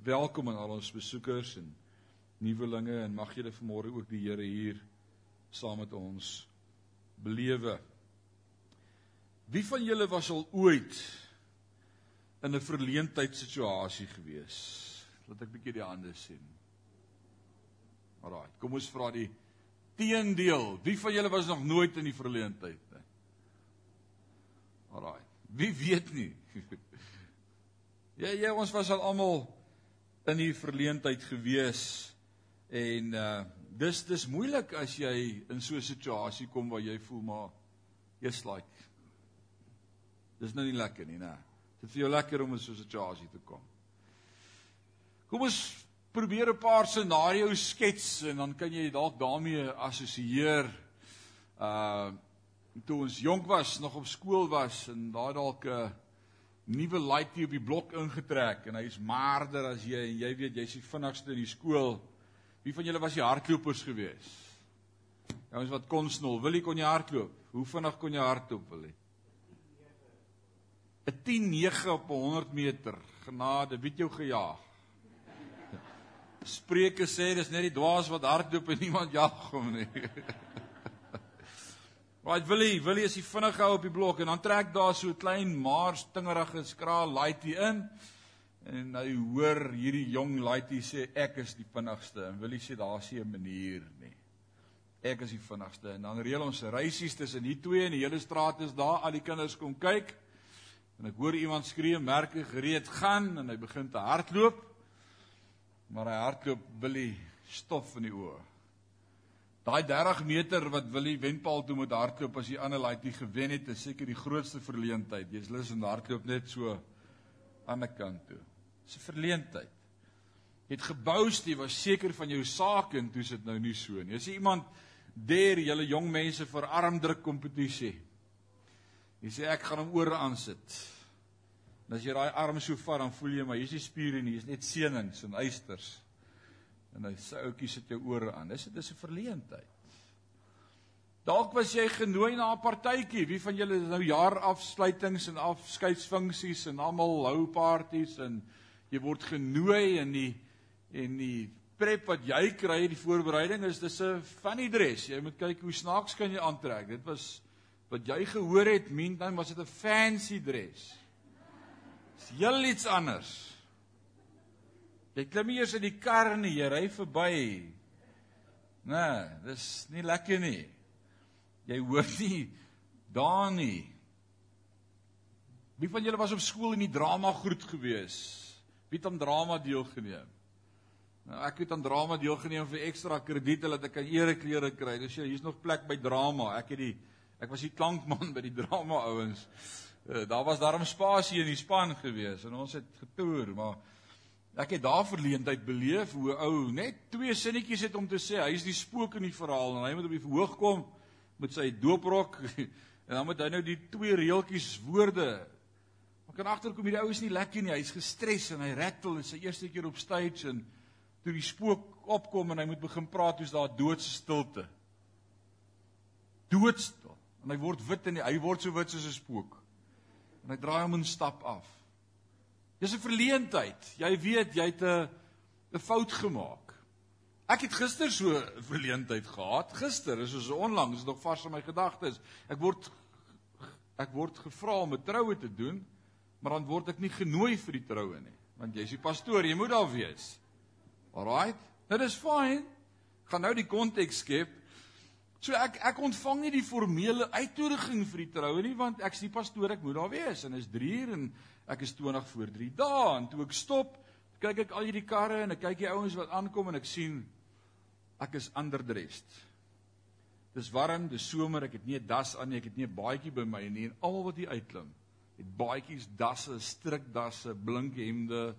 Welkom aan al ons besoekers en nuwelinge en mag julle vanmôre ook die Here hier saam met ons belewe. Wie van julle was al ooit in 'n verleentheidssituasie gewees? Laat ek bietjie die hande sien. Alraai, kom ons vra die teendeel. Wie van julle was nog nooit in die verleentheid nie? Alraai. Wie weet nie? Ja, ja, ons was al almal in die verleentheid gewees en uh dis dis moeilik as jy in so 'n situasie kom waar jy voel maar jy's like dis nou nie lekker nie, né? Dit vir jou lekker om in so 'n situasie te kom. Kom ons probeer 'n paar scenario's skets en dan kan jy dalk daarmee assosieer. Uh toe ons jonk was, nog op skool was en daar dalk 'n nuwe laaitjie op die blok ingetrek en hy's maarder as jy en jy weet jy's die vinnigste in die skool. Wie van julle was die hardlopers gewees? Ouens wat kon snol, wil jy kon jy hardloop? Hoe vinnig kon jy hardloop wil jy? 'n 10-9 op 100 meter. Genade, wie het jou gejaag? Spreuke sê dis net die dwaas wat hardloop en niemand jag hom nie. Right, Willie, Willie is die vinnig hou op die blok en dan trek daar so 'n klein maar stingerige skraal laaitjie in. En hy hoor hierdie jong laaitjie sê ek is die vinnigste en Willie sê daar's nie 'n manier nie. Ek is die vinnigste en dan reël ons reisies tussen die twee en die hele straat is daar al die kinders kom kyk. En ek hoor iemand skree merke gereed gaan en hy begin te hardloop. Maar hy hardloop Willie stof in die oë. Daai 30 meter wat Willie Wenpaal toe moet hardloop as die ander laaitjie gewen het, is seker die grootste verleentheid. Jy's lus om hardloop net so aan 'n kant toe. Dis 'n verleentheid. Jy het gebous, jy was seker van jou saak en toe sit nou nie so nie. As iemand daar julle jong mense vir armdruk kompetisie. Jy sê ek gaan hom oor aan sit. En as jy daai arm so vat, dan voel jy maar hier's nie spiere nie, hier's net senings en eisters. En hy sê ouetjie sit jou ore aan. Dis dit is 'n verleentheid. Dalk was jy genooi na 'n partytjie. Wie van julle is nou jaarafsluitings en afskeidsfunksies en almal hou parties en jy word genooi in die en die prep wat jy kry, die voorbereiding is dis 'n funny dress. Jy moet kyk hoe snaaks kan jy aantrek. Dit was wat jy gehoor het, meantime was dit 'n fancy dress. Dis heel iets anders. Jy klim eers in die kar nie, jy ry verby. Nee, dis nie lekker nie. Jy hoor nie daar nie. Wie van julle was op skool in die drama groet gewees? Wie het aan drama deelgeneem? Nou ek het aan drama deelgeneem vir ekstra krediete dat ek kan ereklere kry. Dis hier's nog plek by drama. Ek het die ek was die klankman by die drama ouens. Uh, daar was daarom spasie in die span gewees en ons het getoer, maar ek het daar verleentheid beleef hoe ou net twee sinnetjies het om te sê hy is die spook in die verhaal en hy moet op die verhoog kom met sy dooprok en dan moet hy nou die twee reeltjies woorde Maar kan agterkom hierdie ou is nie lekker nie, hy's gestres en hy rattle, is sy eerste keer op stage en toe die spook opkom en hy moet begin praat, hoe's daar doodse stilte. Doodstil. En hy word wit en hy word so wit soos 'n spook en hy draai hom 'n stap af. Dis 'n verleentheid. Jy weet jy het 'n 'n fout gemaak. Ek het gister so 'n verleentheid gehad. Gister is so onlangs, is nog vars in my gedagtes. Ek word ek word gevra om 'n troue te doen, maar dan word ek nie genooi vir die troue nie, want jy's die pastoor, jy moet daar wees. Alraight. Dit is fyn. Gaan nou die konteks skep. So ek ek ontvang nie die formele uitnodiging vir die troue nie want ek's die pastoor, ek moet daar wees en is 3 uur en ek is 20 voor 3 dae en toe ek stop, kyk ek al hierdie karre en ek kyk die ouens wat aankom en ek sien ek is underdressed. Dis warm, dis somer, ek het nie 'n das aan nie, ek het nie 'n baadjie by my nie en almal wat hier uitklim, het baadjies, dasse, strikdasse, blink hemde.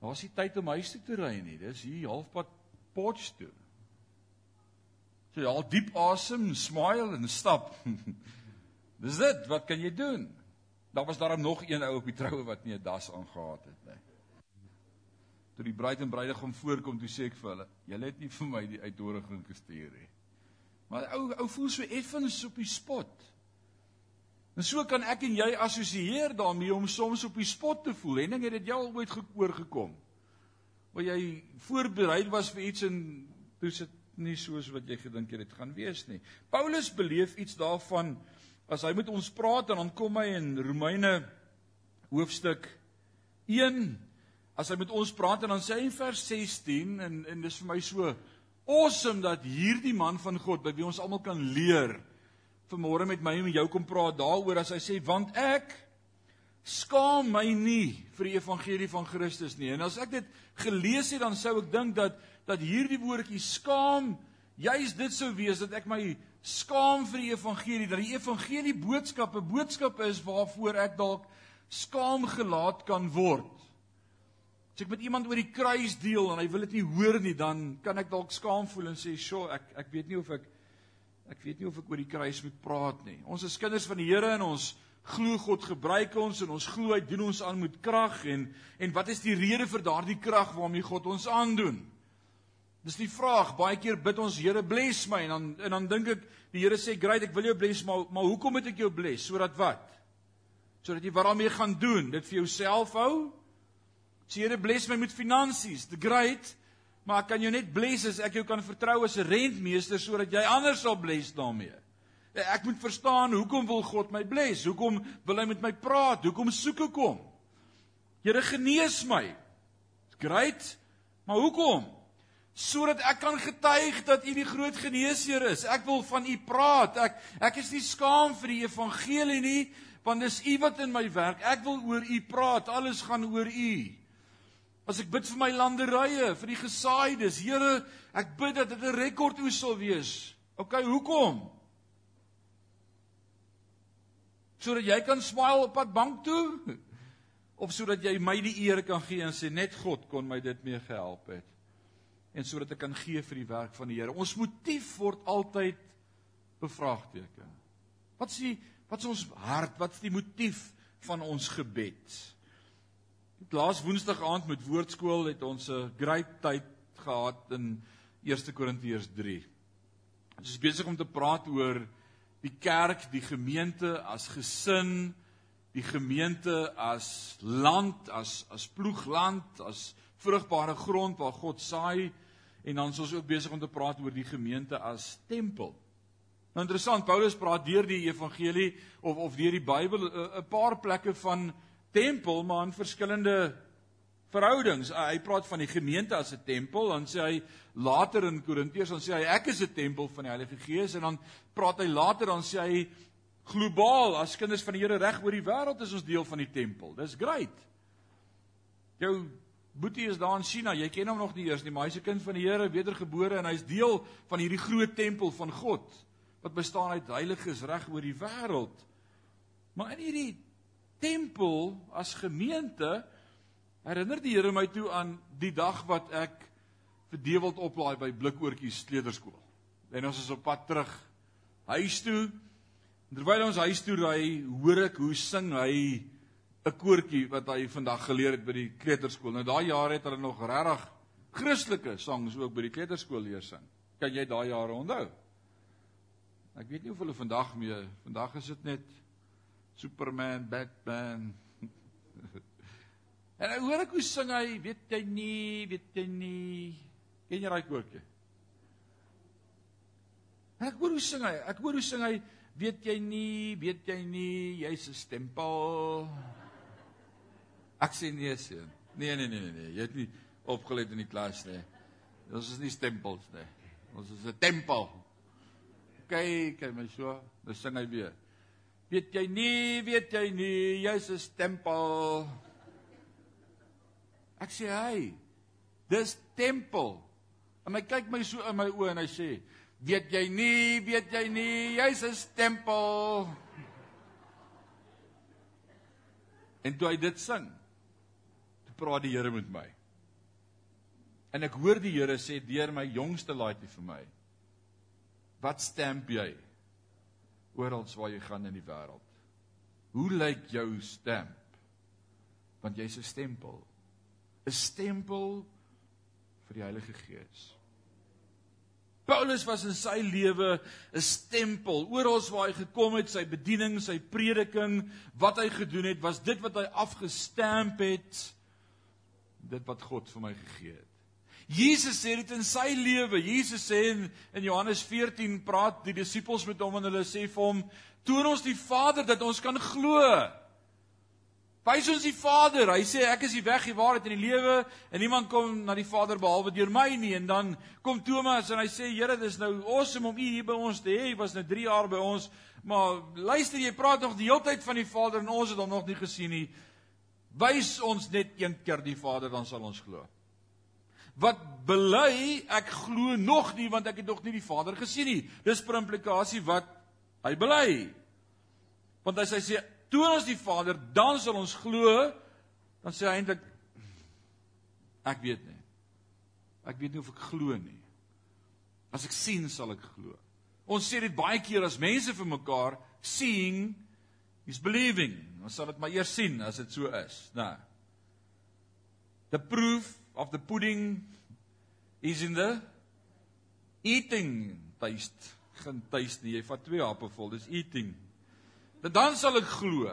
Daar's nie tyd om huis toe te ry nie. Dis hier halfpad Potchefstroom. So jy haal diep asem, smile en stap. Dis dit, wat kan jy doen? Daar was daarom nog een ou op die troue wat nie 'n das aangehad het nie. Toe die bruid en bruidegom voorkom, toe sê ek vir hulle, julle het nie vir my die uitnodiging gestuur nie. Maar ou ou voel so effens op die spot. En so kan ek en jy assosieer daarmee om soms op die spot te voel. En dink jy dit jou al ooit oorgekom? Waar jy voorberei was vir iets en toe sit nie soos wat jy gedink het dit gaan wees nie. Paulus beleef iets daarvan as hy met ons praat en dan kom hy in Romeine hoofstuk 1 as hy met ons praat en dan sê hy in vers 16 en en dis vir my so awesome dat hierdie man van God by wie ons almal kan leer vanmôre met my en jou kom praat daaroor as hy sê want ek skaam my nie vir die evangelie van Christus nie. En as ek dit gelees het dan sou ek dink dat dat hierdie woordjie skaam juis dit sou wees dat ek my skaam vir die evangelie dat die evangelie boodskap 'n boodskap is waarvoor ek dalk skaam gelaat kan word. As ek met iemand oor die kruis deel en hy wil dit nie hoor nie, dan kan ek dalk skaam voel en sê, "Sjoe, ek ek weet nie of ek Ek weet nie of ek oor die kruis moet praat nie. Ons is kinders van die Here en ons glo God gebruik ons en ons glo hy doen ons aan met krag en en wat is die rede vir daardie krag waarmee God ons aandoen? Dis die vraag. Baie keer bid ons Here bless my en dan en dan dink ek die Here sê great, ek wil jou bless, maar maar hoekom moet ek jou bless? Sodat wat? Sodat jy wat daarmee gaan doen? Dit vir jouself hou? Sê Here bless my met finansies. The great maar kan jou net bless as ek jou kan vertrou as 'n rentmeester sodat jy ander sal bless daarmee. Ek moet verstaan hoekom wil God my bless? Hoekom wil hy met my praat? Hoekom soek ek hom? Here genees my. Great. Maar hoekom? Sodat ek kan getuig dat U die groot geneesheer is. Ek wil van U praat. Ek ek is nie skaam vir die evangelie nie, want dis U wat in my werk. Ek wil oor U praat. Alles gaan oor U. As ek bid vir my landerye, vir die gesaaides, Here, ek bid dat dit 'n rekordoes sal wees. OK, hoekom? Sodat jy kan smile op pad bank toe of sodat jy my die eer kan gee en sê net God kon my dit mee gehelp het. En sodat ek kan gee vir die werk van die Here. Ons motief word altyd bevraagteken. Wat is die wat is ons hart? Wat is die motief van ons gebed? Laas Woensdag aand met woordskool het ons 'n great tyd gehad in 1 Korintiërs 3. Ons is besig om te praat oor die kerk, die gemeente as gesin, die gemeente as land, as as ploegland, as vrugbare grond waar God saai en dan is ons ook besig om te praat oor die gemeente as tempel. Nou interessant, Paulus praat deur die evangelie of of deur die Bybel 'n paar plekke van tempel maar in verskillende verhoudings. Hy praat van die gemeente as 'n tempel, dan sê hy later in Korintiërs dan sê hy ek is 'n tempel van die Heilige Gees en dan praat hy later dan sê hy globaal as kinders van die Here reg oor die wêreld is ons deel van die tempel. Dis great. Jou Boetie is daar in China. Jy ken hom nog nie eers nie, maar hy's 'n kind van die Here, wedergebore en hy's deel van hierdie groot tempel van God wat bestaan uit heiliges reg oor die wêreld. Maar in hierdie tempel as gemeente herinner die Here my toe aan die dag wat ek vir Dewald oplaai by Blikoortjies kleuterskool. En ons is op pad terug huis toe. Terwyl ons huis toe ry, hoor ek hoe sing hy 'n koortjie wat hy vandag geleer het by die kleuterskool. Nou daai jare het hulle nog regtig Christelike songs ook by die kleuterskool leer sing. Kan jy daai jare onthou? Ek weet nie of hulle vandag mee, vandag is dit net Superman, Batman. en ek hoor ek hoe sing hy, weet jy nie, weet jy nie. Ken jy daai koortjie? Ek hoor hoe sing hy, ek hoor hoe sing hy, weet jy nie, weet jy nie, jy's 'n stempel. Ek sê nee seun. Nee nee nee nee nee, jy het nie opgelet in die klas nie. Ons is nie stempels nie. Ons is 'n tempel. Kyk, kyk my so, dan sing hy weer. Weet jy nie, weet jy nie, jy's 'n stempel. Ek sê hy, dis tempel. En hy kyk my so in my oë en hy sê, weet jy nie, weet jy nie, jy's 'n stempel. En toe hy dit sing, praat die Here met my. En ek hoor die Here sê deur my jongste laaitjie vir my. Wat stamp jy? oral waar jy gaan in die wêreld. Hoe lyk jou stamp? Want jy's 'n stempel. 'n Stempel vir die Heilige Gees. Paulus was in sy lewe 'n stempel. Oral waar hy gekom het, sy bediening, sy prediking, wat hy gedoen het, was dit wat hy afgestamp het, dit wat God vir my gegee het. Jesus sê dit in sy lewe. Jesus sê in, in Johannes 14 praat die disippels met hom en hulle sê vir hom: "Toon ons die Vader dat ons kan glo." Wys ons die Vader. Hy sê ek is die weg, die waarheid en die lewe en niemand kom na die Vader behalwe deur my nie. En dan kom Thomas en hy sê Here, dis nou awesome om u hier by ons te hê. Hy was nou 3 jaar by ons. Maar luister, jy praat nog die hele tyd van die Vader en ons het hom nog nie gesien nie. Wys ons net een keer die Vader dan sal ons glo. Wat bely ek glo nog nie want ek het nog nie die Vader gesien nie. Dis per implikasie wat hy bely. Want as hy sê toon ons die Vader, dan sal ons glo. Dan sê hy eintlik ek weet nie. Ek weet nie of ek glo nie. As ek sien, sal ek glo. Ons sê dit baie keer as mense vir mekaar seeing is believing. Ons sal dit maar eers sien as dit so is, né? The proof of the pudding is in the eating taste. Geen taste nie. Jy vat twee happe vol, dis eating dan sal ek glo.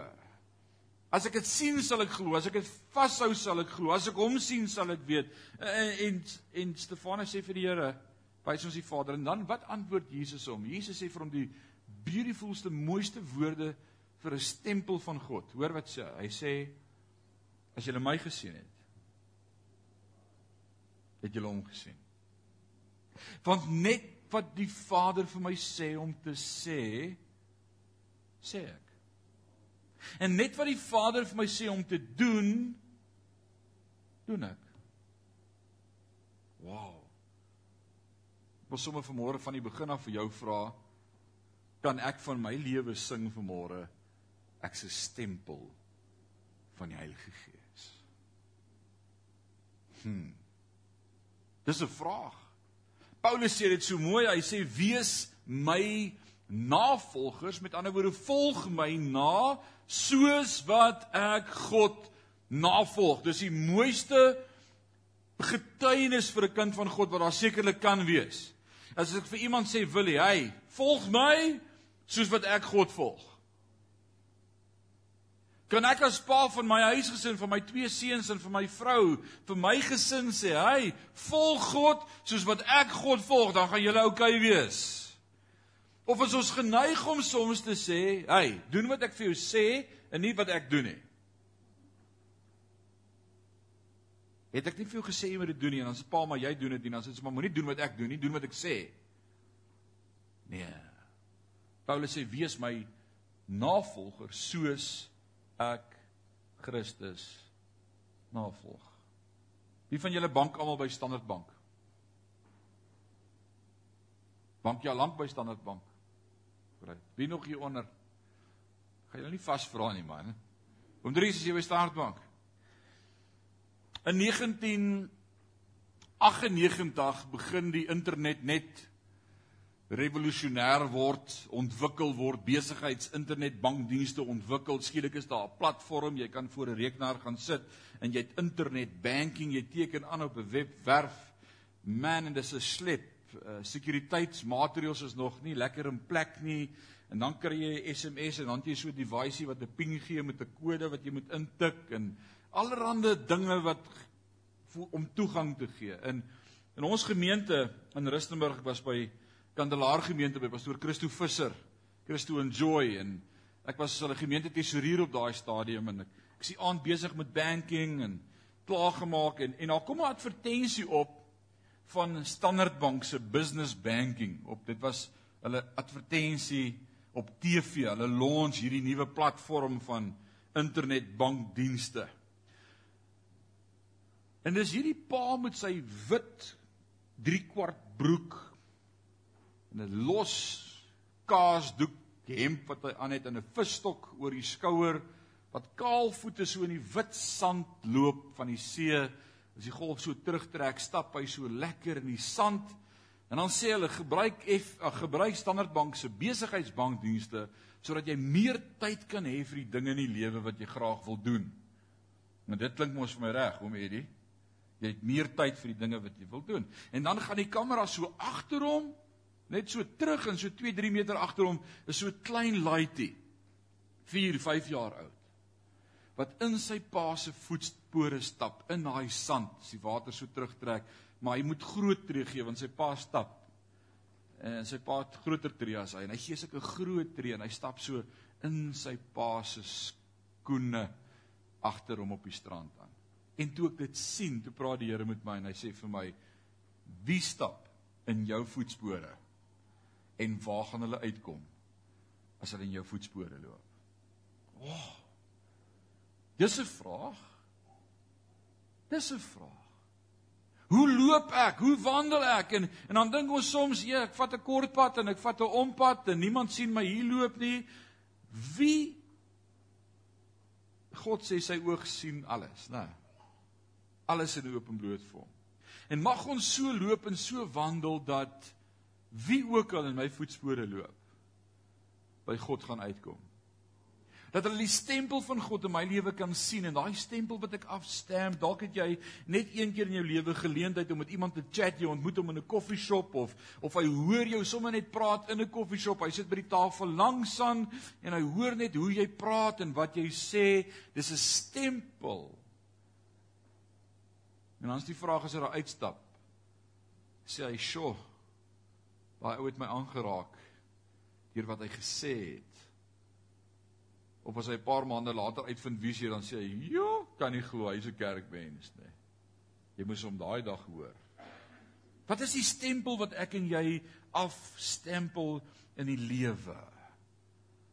As ek dit sien, sal ek glo. As ek dit vashou, sal ek glo. As ek hom sien, sal ek weet. En en, en Stefanus sê vir die Here, "Wys ons die Vader." En dan wat antwoord Jesus hom? Jesus sê vir hom die beautifulste, mooiste woorde vir 'n stempel van God. Hoor wat sê hy? sê as julle my gesien het, het julle hom gesien. Want net wat die Vader vir my sê om te sê, sê ek. En net wat die Vader vir my sê om te doen, doen ek. Wow. Ek wil sommer vanmôre van die begin af vir jou vra, kan ek van my lewe sing vanmôre ek's 'n stempel van die Heilige Gees. Hm. Dis 'n vraag. Paulus sê dit so mooi, hy sê wees my navolgers, met ander woorde volg my na soos wat ek God navolg. Dis die mooiste getuienis vir 'n kind van God wat daar sekerlik kan wees. As ek vir iemand sê, "Wil jy, hey, volg my soos wat ek God volg." Kan ek as pa van my huisgesin, van my twee seuns en van my vrou, vir my gesin sê, "Hey, volg God soos wat ek God volg," dan gaan julle oukei okay wees. Of is ons geneig om soms te sê, "Hey, doen wat ek vir jou sê en nie wat ek doen nie." Het ek nie vir jou gesê jy moet dit doen nie en dan sê pa maar jy doen dit nie, dan sê jy maar moenie doen wat ek doen nie, doen wat ek sê. Nee. Paulus sê wees my navolger soos ek Christus navolg. Wie van julle bank almal by Standard Bank? Bank jy al lank by Standard Bank? kry. Wie nog hier onder? Gaan nou nie vasvra nie man. Oom Dries is jy by Startbank. In 1998 begin die internet net revolusionêr word, ontwikkel word, besigheids-internetbankdienste ontwikkel. Skielik is daar 'n platform, jy kan voor 'n rekenaar gaan sit en jy het internet banking, jy teken aan op 'n webwerf. Man, en dis 'n slip uh, sekuriteitsmaatreëls is nog nie lekker in plek nie en dan kry jy 'n SMS en dan het jy so 'n device wat 'n ping gee met 'n kode wat jy moet intik en allerlei dinge wat om toegang te gee. In in ons gemeente in Rustenburg was by Kandelaar gemeente by pastoor Christo Visser, Christo Enjoy en ek was as hulle gemeente tesourier op daai stadium en ek, ek sien aan besig met banking en klaargemaak en en daar kom 'n advertensie op van Standard Bank se business banking. Op dit was hulle advertensie op TV hulle launch hierdie nuwe platform van internetbankdienste. En dis hierdie pa met sy wit 3 kwart broek en 'n los kaasdoek hemp wat hy aan het en 'n visstok oor die skouer wat kaalvoete so in die wit sand loop van die see As die golf so terugtrek, stap hy so lekker in die sand. En dan sê hulle gebruik F ag gebruik Standard Bank se besigheidsbankdienste sodat jy meer tyd kan hê vir die dinge in die lewe wat jy graag wil doen. Maar dit klink mos vir my reg, oom Eddie. Jy het meer tyd vir die dinge wat jy wil doen. En dan gaan die kamera so agter hom Net so terug en so 2, 3 meter agter hom is so 'n klein laaitjie. 4, 5 jaar oud. Wat in sy pa se voetspore stap in daai sand, as die water so terugtrek, maar hy moet groot tree gee want sy pa stap. En sy pa het groter tree as hy en hy gee sulke groot tree en hy stap so in sy pa se skoene agter hom op die strand aan. En toe ek dit sien, toe praat die Here met my en hy sê vir my: "Wie stap in jou voetspore?" En waar gaan hulle uitkom as hulle in jou voetspore loop? Oh, dis 'n vraag. Dis 'n vraag. Hoe loop ek? Hoe wandel ek? En en dan dink ons soms, ja, ek vat 'n kort pad en ek vat 'n ompad en niemand sien my hier loop nie. Wie God sê sy oog sien alles, né? Alles in openbloot vir hom. En mag ons so loop en so wandel dat wie ook al in my voetspore loop by God gaan uitkom. Dat hulle die stempel van God in my lewe kan sien en daai stempel wat ek afstamp, dalk het jy net een keer in jou lewe geleentheid om met iemand te chat, jy ontmoet hom in 'n koffieshop of of hy hoor jou sommer net praat in 'n koffieshop. Hy sit by die tafel langs aan en hy hoor net hoe jy praat en wat jy sê. Dis 'n stempel. En dan is die vraag as hy daar uitstap. Sê hy, "Sjoe, daai ou het my aangeraak deur wat hy gesê het. Of as hy 'n paar maande later uitvind wie hy dan sê hy, "Jo, kan nie glo hy's 'n kerkmens nie." Jy moes hom daai dag hoor. Wat is die stempel wat ek en jy afstempel in die lewe?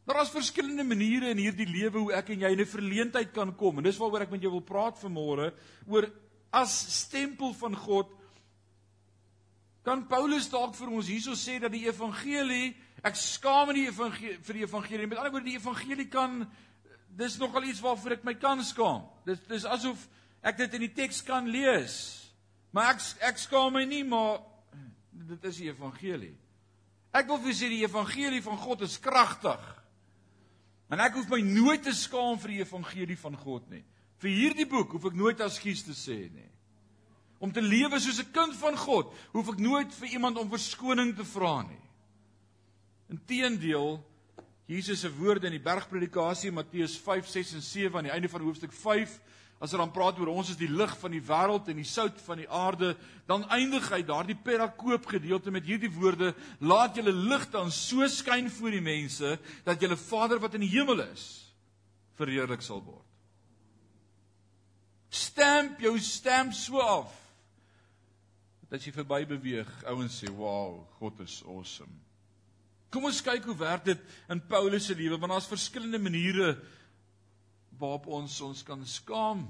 Daar is verskillende maniere in hierdie lewe hoe ek en jy in 'n verleentheid kan kom en dis waaroor ek met jou wil praat vanmôre oor as stempel van God kan Paulus dalk vir ons hierso sê dat die evangelie, ek skaam nie evangelie vir die evangelie. Met ander woorde, die evangelie kan dis nogal iets waarvoor ek my kan skaam. Dis dis asof ek dit in die teks kan lees. Maar ek ek skaam my nie, maar dit is die evangelie. Ek wil vir sê die evangelie van God is kragtig. En ek hoef my nooit te skaam vir die evangelie van God nie. Vir hierdie boek hoef ek nooit askuus te sê nie om te lewe soos 'n kind van God, hoef ek nooit vir iemand om verskoning te vra nie. Inteendeel, Jesus se woorde in die bergpredikasie Matteus 5, 6 en 7 aan die einde van hoofstuk 5, as hy dan praat oor ons is die lig van die wêreld en die sout van die aarde, dan eindig hy daardie perakoop gedeelte met hierdie woorde: Laat julle lig dan so skyn voor die mense dat julle Vader wat in die hemel is, verheerlik sal word. Stamp jou stamp so af dat jy verby beweeg, ouens sê, "Wow, God is awesome." Kom ons kyk hoe werk dit in Paulus se lewe, want daar's verskillende maniere waarop ons ons kan skaam.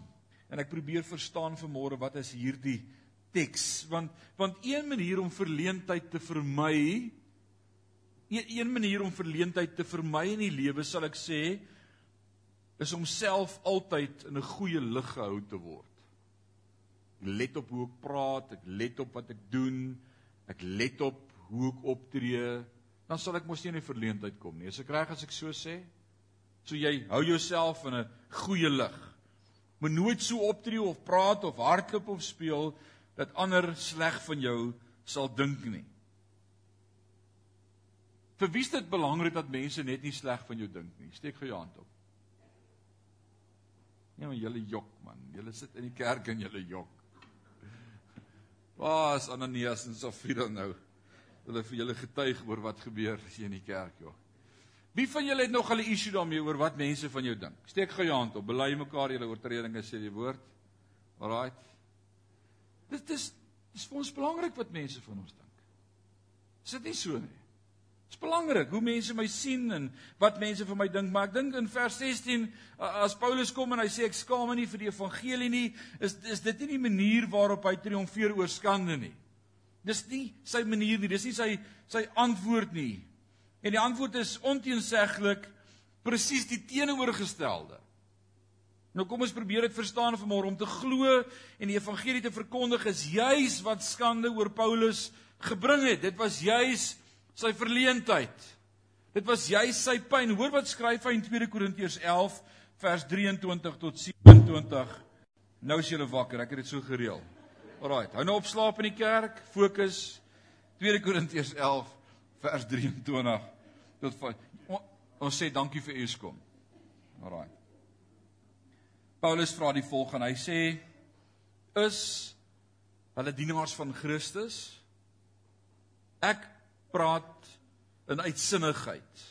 En ek probeer verstaan vanmôre wat is hierdie teks? Want want een manier om verleentheid te vermy, een, een manier om verleentheid te vermy in die lewe sal ek sê, is om self altyd in 'n goeie lig gehou te word. Ek let op hoe ek praat, ek let op wat ek doen, ek let op hoe ek optree, dan sal ek mos nie in die verleentheid kom nie. Is ek reg as ek so sê? So jy hou jouself in 'n goeie lig. Moet nooit so optree of praat of hardloop of speel dat ander sleg van jou sal dink nie. Vir wie is dit belangrik dat mense net nie sleg van jou dink nie? Steek gou jou hand op. Ja, maar julle jok man. Julle sit in die kerk en julle jok. Waar is Ananias en Safira nou? Hulle vir julle getuig oor wat gebeur hier in die kerk, joh. Wie van julle het nog al 'n issue daarmee oor wat mense van jou dink? Steek gou jou hand op. Bely mekaar julle oortredinge sê die woord. Alraai. Dit is dis vir ons belangrik wat mense van ons dink. Is dit nie so nie? Dit is belangrik hoe mense my sien en wat mense van my dink, maar ek dink in vers 16 as Paulus kom en hy sê ek skaam my nie vir die evangelie nie, is is dit nie die manier waarop hy triomfeer oor skande nie. Dis nie sy manier nie, dis nie sy sy antwoord nie. En die antwoord is onteenseglik presies die teenoorgestelde. Nou kom ons probeer dit verstaan vanmôre om te glo en die evangelie te verkondig is juis wat skande oor Paulus gebring het. Dit was juis sy verleentheid. Dit was jy sy pyn. Hoor wat skryf hy in 2 Korintiërs 11 vers 23 tot 27. Nou is jy wakker. Ek het dit so gereël. Alraai. Hou nou op slaap in die kerk. Fokus. 2 Korintiërs 11 vers 23 tot van ons sê dankie vir Eskom. Alraai. Paulus vra die volgende. Hy sê is hulle dienaars van Christus? Ek praat in uitsinnigheid.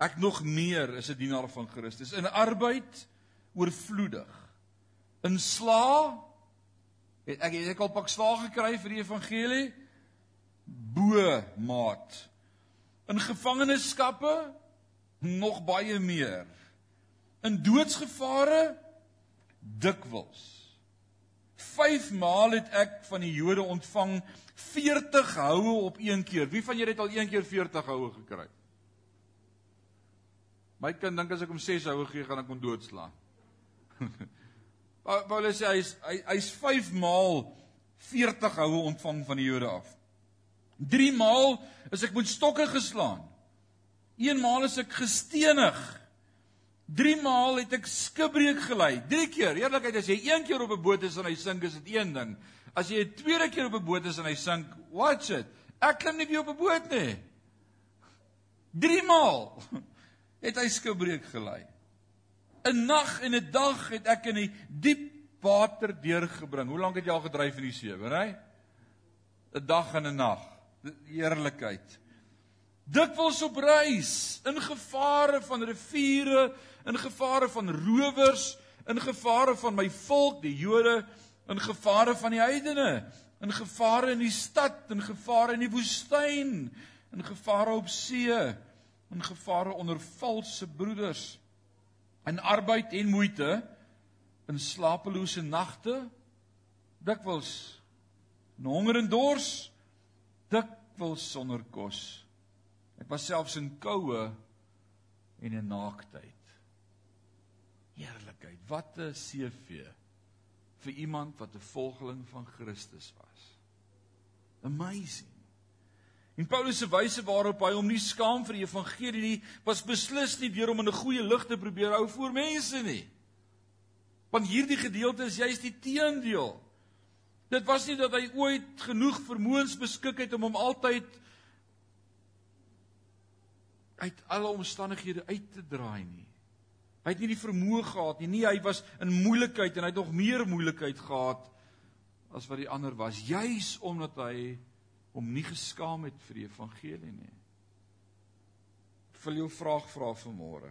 Ek nog meer is 'n dienaar van Christus. In arbeid oorvloedig. In sla het ek het ek al pak slaag gekry vir die evangelie bo maat. In gevangenskappe nog baie meer. In doodsgevare dikwels. 5 maal het ek van die Jode ontvang 40 houe op een keer. Wie van julle het al een keer 40 houe gekry? My kind dink as ek hom 6 houe gee, gaan ek hom doodslaan. Paulus sê hy's hy's 5 maal 40 houe ontvang van die Jode af. 3 maal is ek met stokke geslaan. 1 maal is ek gestenig. 3 maal het ek skipbreek gelei. 3 keer. Eerlikheid as jy 1 keer op 'n boot is en hy sink, is dit een ding. As jy 'n tweede keer op 'n boot is en hy sink, watch it. Ek klim nie weer op 'n boot nie. 3 maal het hy skipbreek gelei. 'n Nag en 'n dag het ek in die diep water deurgebring. Hoe lank het jy al gedryf in die see, weet jy? 'n Dag en 'n nag. Eerlikheid. Dikwels op reis, in gevare van riviere, in gevare van rowers, in gevare van my volk, die Jode, in gevare van die heidene, in gevare in die stad, in gevare in die woestyn, in gevare op see, in gevare onder valse broeders in arbeid en moeite in slapelose nagte dikwels in honger en dors dikwels sonder kos. Ek was selfs in koue en in naaktheid heerlikheid wat 'n CV vir iemand wat 'n volgeling van Christus was amazing En Paulus se wyse waarop hy hom nie skaam vir die evangelie nie, was beslis nie deur om in 'n goeie lig te probeer hou voor mense nie. Want hierdie gedeelte is juist die teendeel. Dit was nie dat hy ooit genoeg vermoëns beskik het om hom altyd uit alle omstandighede uit te draai nie. Hy het nie die vermoë gehad nie. Nee, hy was in moeilikheid en hy het nog meer moeilikheid gehad as wat die ander was, juis omdat hy om nie geskaam het vir die evangelie nie. Ek wil jou vraag vra vanmôre.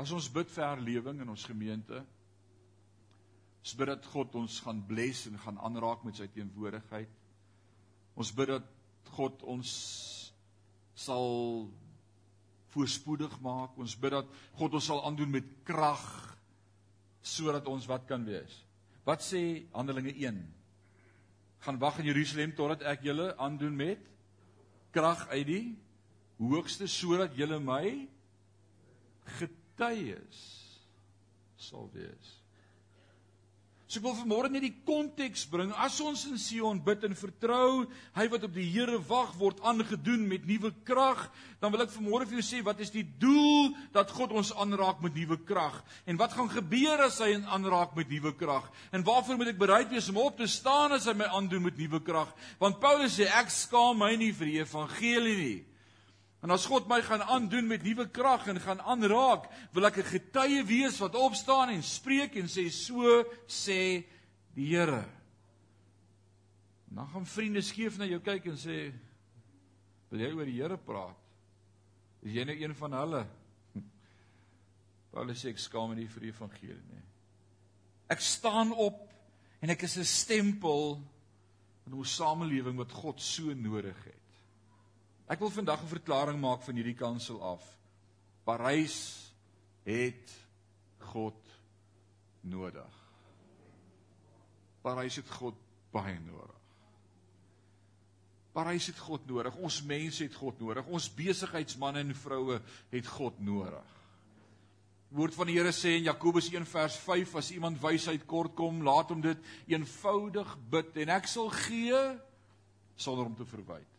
As ons bid vir herlewing in ons gemeente, ons bid dat God ons gaan bless en gaan aanraak met sy teenwoordigheid. Ons bid dat God ons sal voorspoedig maak. Ons bid dat God ons sal aandoen met krag sodat ons wat kan wees. Wat sê Handelinge gaan wag in Jerusalem totdat ek julle aandoen met krag uit die hoogste sodat julle my getuies sal wees. So ek wil vanmôre net die konteks bring. As ons in Sion bid en vertrou, hy wat op die Here wag word aangedoen met nuwe krag, dan wil ek vanmôre vir jou sê wat is die doel dat God ons aanraak met nuwe krag? En wat gaan gebeur as hy ons aanraak met nuwe krag? En waarvoor moet ek bereid wees om op te staan as hy my aandoen met nuwe krag? Want Paulus sê ek skaam my nie vir die evangelie nie. En as God my gaan aandoen met nuwe krag en gaan aanraak, wil ek 'n getuie wees wat opstaan en spreek en sê so sê die Here. Dan gaan vriende skief na jou kyk en sê wil jy oor die Here praat? Is jy nou een van hulle? Paulus sê ek skaam nie vir die evangelie nie. Ek staan op en ek is 'n stempel in 'n samelewing wat God so nodig het. Ek wil vandag 'n verklaring maak van hierdie kansel af. Parys het God nodig. Parys het God baie nodig. Parys het God nodig. Ons mense het God nodig. Ons besigheidsmense en vroue het God nodig. Woord van die Here sê in Jakobus 1 vers 5 as iemand wysheid kort kom, laat hom dit eenvoudig bid en ek sal gee sonder om te verwyd.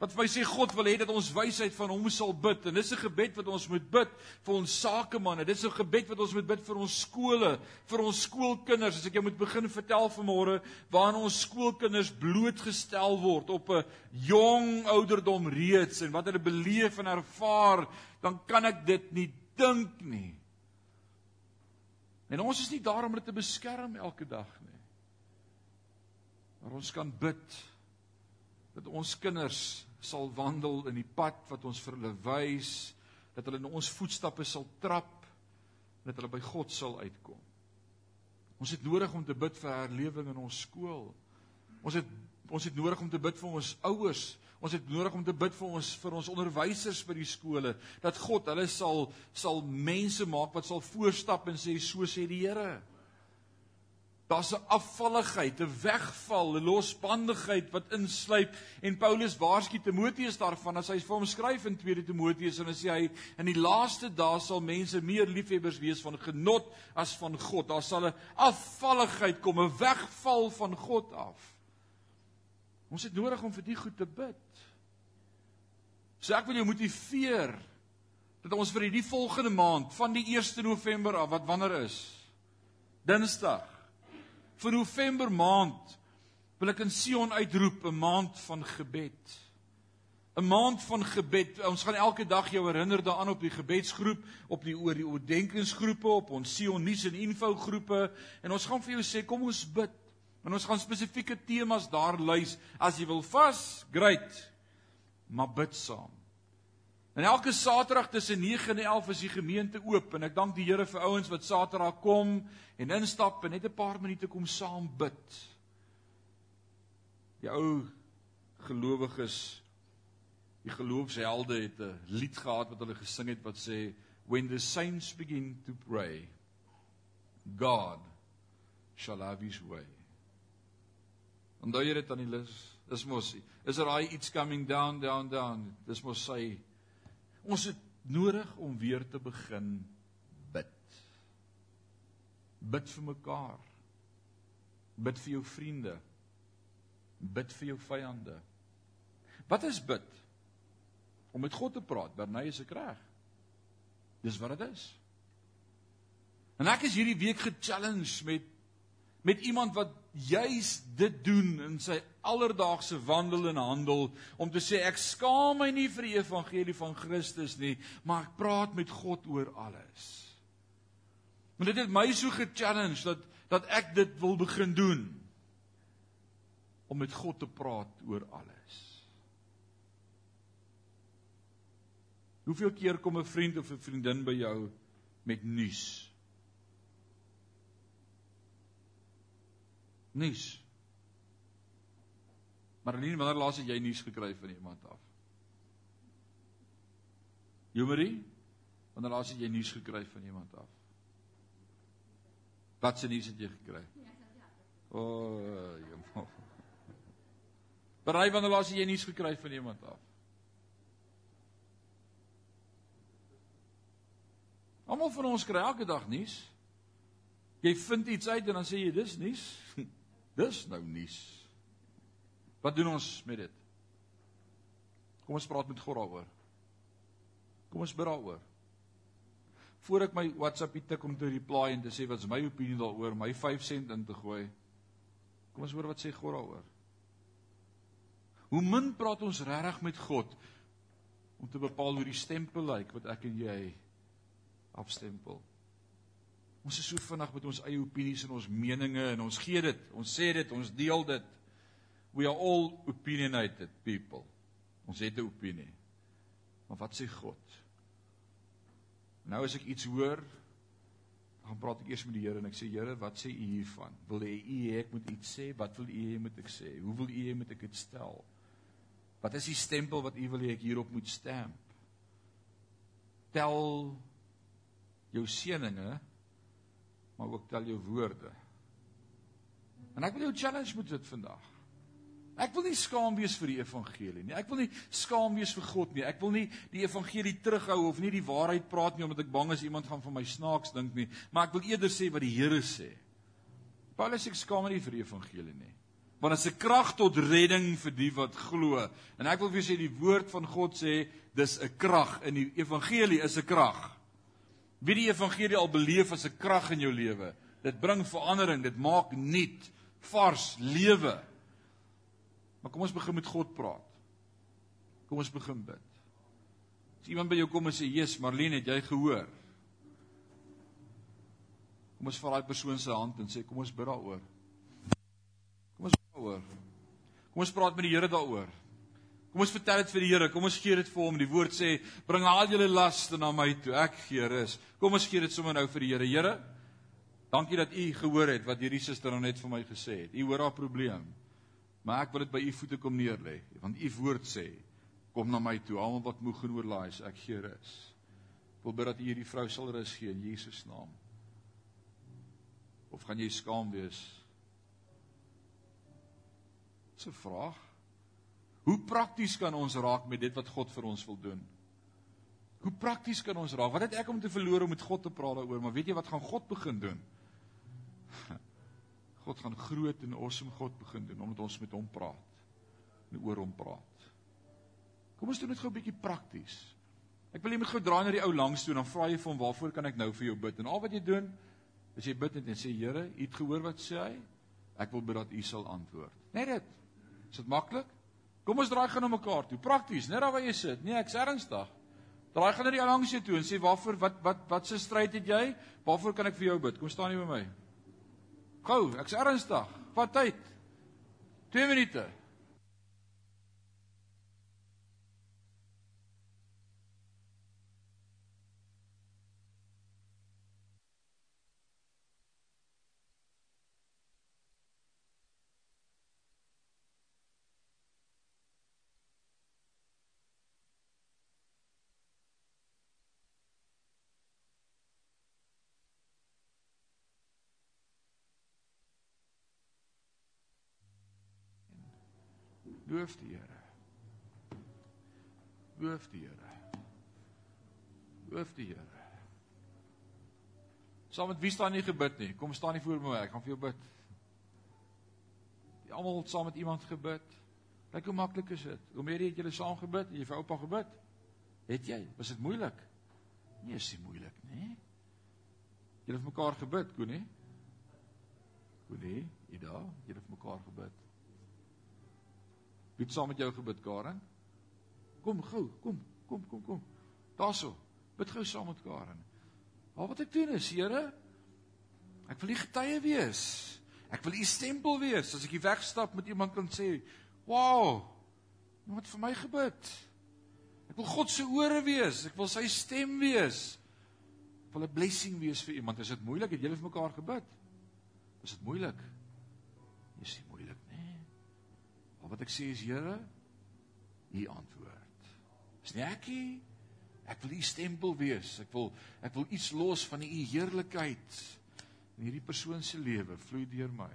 Wat vir my sê God wil hê dat ons wysheid van hom sal bid en dis 'n gebed wat ons moet bid vir ons sakemanne. Dis 'n gebed wat ons moet bid vir ons skole, vir ons skoolkinders. As ek jou moet begin vertel vanmôre waarna ons skoolkinders blootgestel word op 'n jong ouderdom reeds en wat hulle beleef en ervaar, dan kan ek dit nie dink nie. En ons is nie daar om hulle te beskerm elke dag nie. Maar ons kan bid dat ons kinders sal wandel in die pad wat ons vir hulle wys, dat hulle in ons voetstappe sal trap en dat hulle by God sal uitkom. Ons het nodig om te bid vir herlewing in ons skool. Ons het ons het nodig om te bid vir ons ouers. Ons het nodig om te bid vir ons vir ons onderwysers by die skole dat God hulle sal sal mense maak wat sal voorstap en sê so sê die Here. Daar's 'n afvalligheid, 'n wegval, 'n losbandigheid wat insluip en Paulus waarsku Timoteus daarvan as hy vir hom skryf in 2 Timoteus en dan sê hy in die laaste dae sal mense meer liefhebbers wees van genot as van God. Daar sal 'n afvalligheid kom, 'n wegval van God af. Ons het nodig om vir die goed te bid. So ek wil jou motiveer dat ons vir hierdie volgende maand van die 1 November af wat wanneer is Dinsdag vir November maand wil ek in Sion uitroep 'n maand van gebed. 'n Maand van gebed. Ons gaan elke dag jou herinner daaraan op die gebedsgroep, op die oor die oordenkingsgroepe, op ons Sion nuus en info groepe en ons gaan vir jou sê kom ons bid. En ons gaan spesifieke temas daar lys. As jy wil vas, great. Maar bid saam. En elke Saterdag tussen 9 en 11 is die gemeente oop en ek dank die Here vir ouens wat Saterdag kom en instap en net 'n paar minute kom saam bid. Die ou gelowiges, die geloofshelde het 'n lied gehad wat hulle gesing het wat sê when the saints begin to pray God shall have his way. Onthou jy dit aan die lys? Dis mos is daar daai iets coming down down down. Dis mos sy Ons het nodig om weer te begin bid. Bid vir mekaar. Bid vir jou vriende. Bid vir jou vyande. Wat is bid? Om met God te praat. Bernay is ek reg? Dis wat dit is. En ek is hierdie week ge-challenge met met iemand wat juis dit doen in sy alledaagse wandel en handel om te sê ek skaam my nie vir die evangelie van Christus nie, maar ek praat met God oor alles. En dit het my so ge-challenge dat dat ek dit wil begin doen om met God te praat oor alles. Hoeveel keer kom 'n vriend of 'n vriendin by jou met nuus? Nuus. Marlene, wanneer laas het jy nuus gekry van iemand af? Jomarie, wanneer laas het jy nuus gekry van iemand af? Wat se nuus het jy gekry? O, oh, jemma. Berei wanneer laas het jy nuus gekry van iemand af? Almal van ons kry elke dag nuus. Jy vind iets uit en dan sê jy dis nuus. Dis nou nuus. Wat doen ons met dit? Kom ons praat met God daaroor. Kom ons bid daaroor. Voor ek my WhatsApp tik om te reply en te sê wat is my opinie daaroor, my 5 sent in te gooi. Kom ons hoor wat sê God daaroor. Hoe min praat ons regtig met God om te bepaal hoe die stempel lyk wat ek en jy afstempel. Ons is so vinnig met ons eie opinies en ons meninge en ons gee dit, ons sê dit, ons deel dit. We are all opinionated people. Ons het 'n opinie. Maar wat sê God? Nou as ek iets hoor, dan praat ek eers met die Here en ek sê Here, wat sê U hiervan? Wil U hê ek moet iets sê? Wat wil U hê moet ek sê? Hoe wil U hê moet ek dit stel? Wat is die stempel wat U wil hê ek hierop moet stamp? Tel jou seëninge maar ook tel jou woorde. En ek wil jou challenge met dit vandag. Ek wil nie skaam wees vir die evangelie nie. Ek wil nie skaam wees vir God nie. Ek wil nie die evangelie terughou of nie die waarheid praat nie omdat ek bang is iemand gaan van my snaaks dink nie, maar ek wil eerder sê wat die Here sê. Paulus sê ek skaam nie vir die evangelie nie. Want dit is 'n krag tot redding vir die wat glo. En ek wil vir julle sê die woord van God sê dis 'n krag in die evangelie is 'n krag. Wie die evangelie al beleef as 'n krag in jou lewe. Dit bring verandering, dit maak nuut, vars lewe. Maar kom ons begin met God praat. Kom ons begin bid. As iemand by jou kom en sê, "Jesus, Marlene, het jy gehoor?" Kom ons vat daai persoon se hand en sê, "Kom ons bid daaroor." Kom ons bid daaroor. Kom ons praat met die Here daaroor. Kom ons vertel dit vir die Here. Kom ons gee dit vir hom. Die woord sê, "Bring al julle laste na my toe. Ek gee rus." Kom ons gee dit sommer nou vir die Here. Here, dankie dat U gehoor het wat hierdie suster nou net vir my gesê het. U hoor haar probleem. Maar ek wil dit by U voete kom neerlê, want U woord sê, "Kom na my toe, almal wat moeg en oorlaai is, ek gee rus." Ek wil bid dat U hierdie vrou sal rus gee in Jesus naam. Of gaan jy skaam wees? Dis 'n vraag. Hoe prakties kan ons raak met dit wat God vir ons wil doen? Hoe prakties kan ons raak? Wat het ek om te verloor om met God te praat daaroor? Maar weet jy wat gaan God begin doen? God gaan groot en awesome God begin doen omdat ons met hom praat en oor hom praat. Kom ons doen dit gou 'n bietjie prakties. Ek wil jy moet gou draai na die ou langs toe en dan vra jy vir hom waarvoor kan ek nou vir jou bid? En al wat jy doen is jy bid net en sê Here, U het gehoor wat sê hy? Ek wil bid dat U sal antwoord. Net dit. Is dit maklik? Kom ons draai gou na mekaar toe. Prakties, net daar waar jy sit. Nee, ek's ernstig. Draai gou na die langs toe en sê waarvoor wat wat wat se stryd het jy? Waarvoor kan ek vir jou bid? Kom staan hier by my. Gou, ek's ernstig. Vat tyd. 2 minute. Loof die Here. Loof die Here. Loof die Here. Saam met wie staan jy gebid nie? Kom staan nie voor my, ek gaan vir jou bid. Jy almal saam met iemand gebid. Kyk hoe maklik is dit. Hoe meer het julle saam gebid? Jy vir oupa gebid? Het jy? Was dit moeilik? Nee, is nie moeilik nie. Julle het mekaar gebid, Koenie? Koenie, jy daar? Julle het mekaar gebid. Wie het saam met jou gebid, Karen? Kom gou, kom, kom, kom, kom. Daarso. Bid gou saam met Karen. Al wat ek doen is, Here, ek wil u getuie wees. Ek wil u stempel wees as ek hier wegstap met iemand kan sê, "Wow! Iemand vir my gebid." Ek wil God se ore wees. Ek wil sy stem wees. Ek wil 'n blessing wees vir iemand. Is dit moeilik? Het julle vir mekaar gebid? Is dit moeilik? Maar wat ek sê is Here, U antwoord. Is nie ek nie. Ek wil U stempel wees. Ek wil ek wil iets los van U heerlikheid in hierdie persoon se lewe vloei deur my.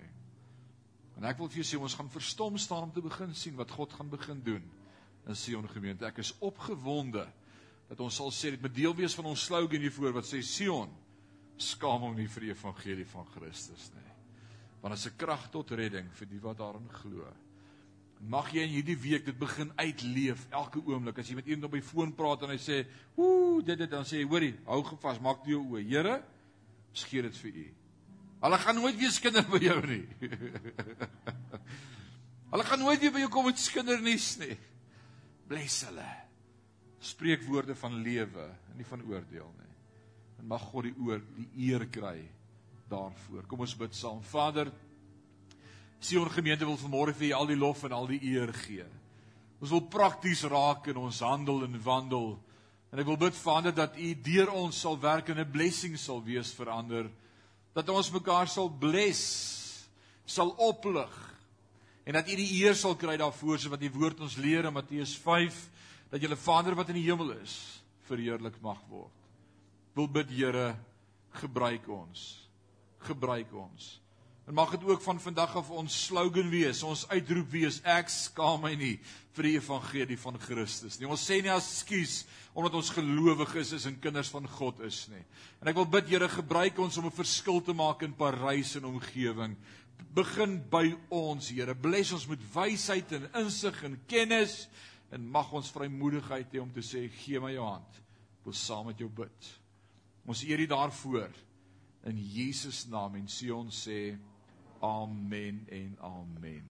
En ek wil vir jou sê ons gaan verstom staan om te begin sien wat God gaan begin doen in Sion gemeente. Ek is opgewonde dat ons sal sê dit moet deel wees van ons slogan hiervoor wat sê Sion skaam hom nie vir die evangelie van Christus nie. Want dit is 'n krag tot redding vir die wat daarin glo. Mag jy in hierdie week dit begin uitleef elke oomblik. As jy met iemand op die foon praat en hy sê, "Ooh, dit dit," dan sê jy, "Hoorie, hou gevas, maak toe jou oë. Here, skeer dit vir u." Hulle gaan nooit weer skinder by jou nie. hulle gaan nooit weer by jou kom met skindernuus nie. Bless hulle. Spreek woorde van lewe en nie van oordeel nie. En mag God die oor die eer kry daarvoor. Kom ons bid saam. Vader, Sion gemeente wil vanmôre vir U al die lof en al die eer gee. Ons wil prakties raak in ons handel en wandel. En ek wil bid Vader dat U deur ons sal werk en 'n blessing sal wees vir ander. Dat ons mekaar sal bless, sal oplig en dat U die eer sal kry daarvoor so wat die woord ons leer in Matteus 5 dat julle Vader wat in die hemel is verheerlik mag word. Wil bid Here, gebruik ons. Gebruik ons. En mag dit ook van vandag af ons slogan wees, ons uitroep wees, ek skaam my nie vir die evangelie van Christus nie. Ons sê nie as skuis omdat ons gelowiges is en kinders van God is nie. En ek wil bid Here, gebruik ons om 'n verskil te maak in Parys en omgewing. begin by ons, Here. Bless ons met wysheid en insig en kennis en mag ons vrymoedigheid hê om te sê gee my jou hand. Ek wil saam met jou bid. Ons eer U daarvoor in Jesus naam en sê ons sê amen en amen.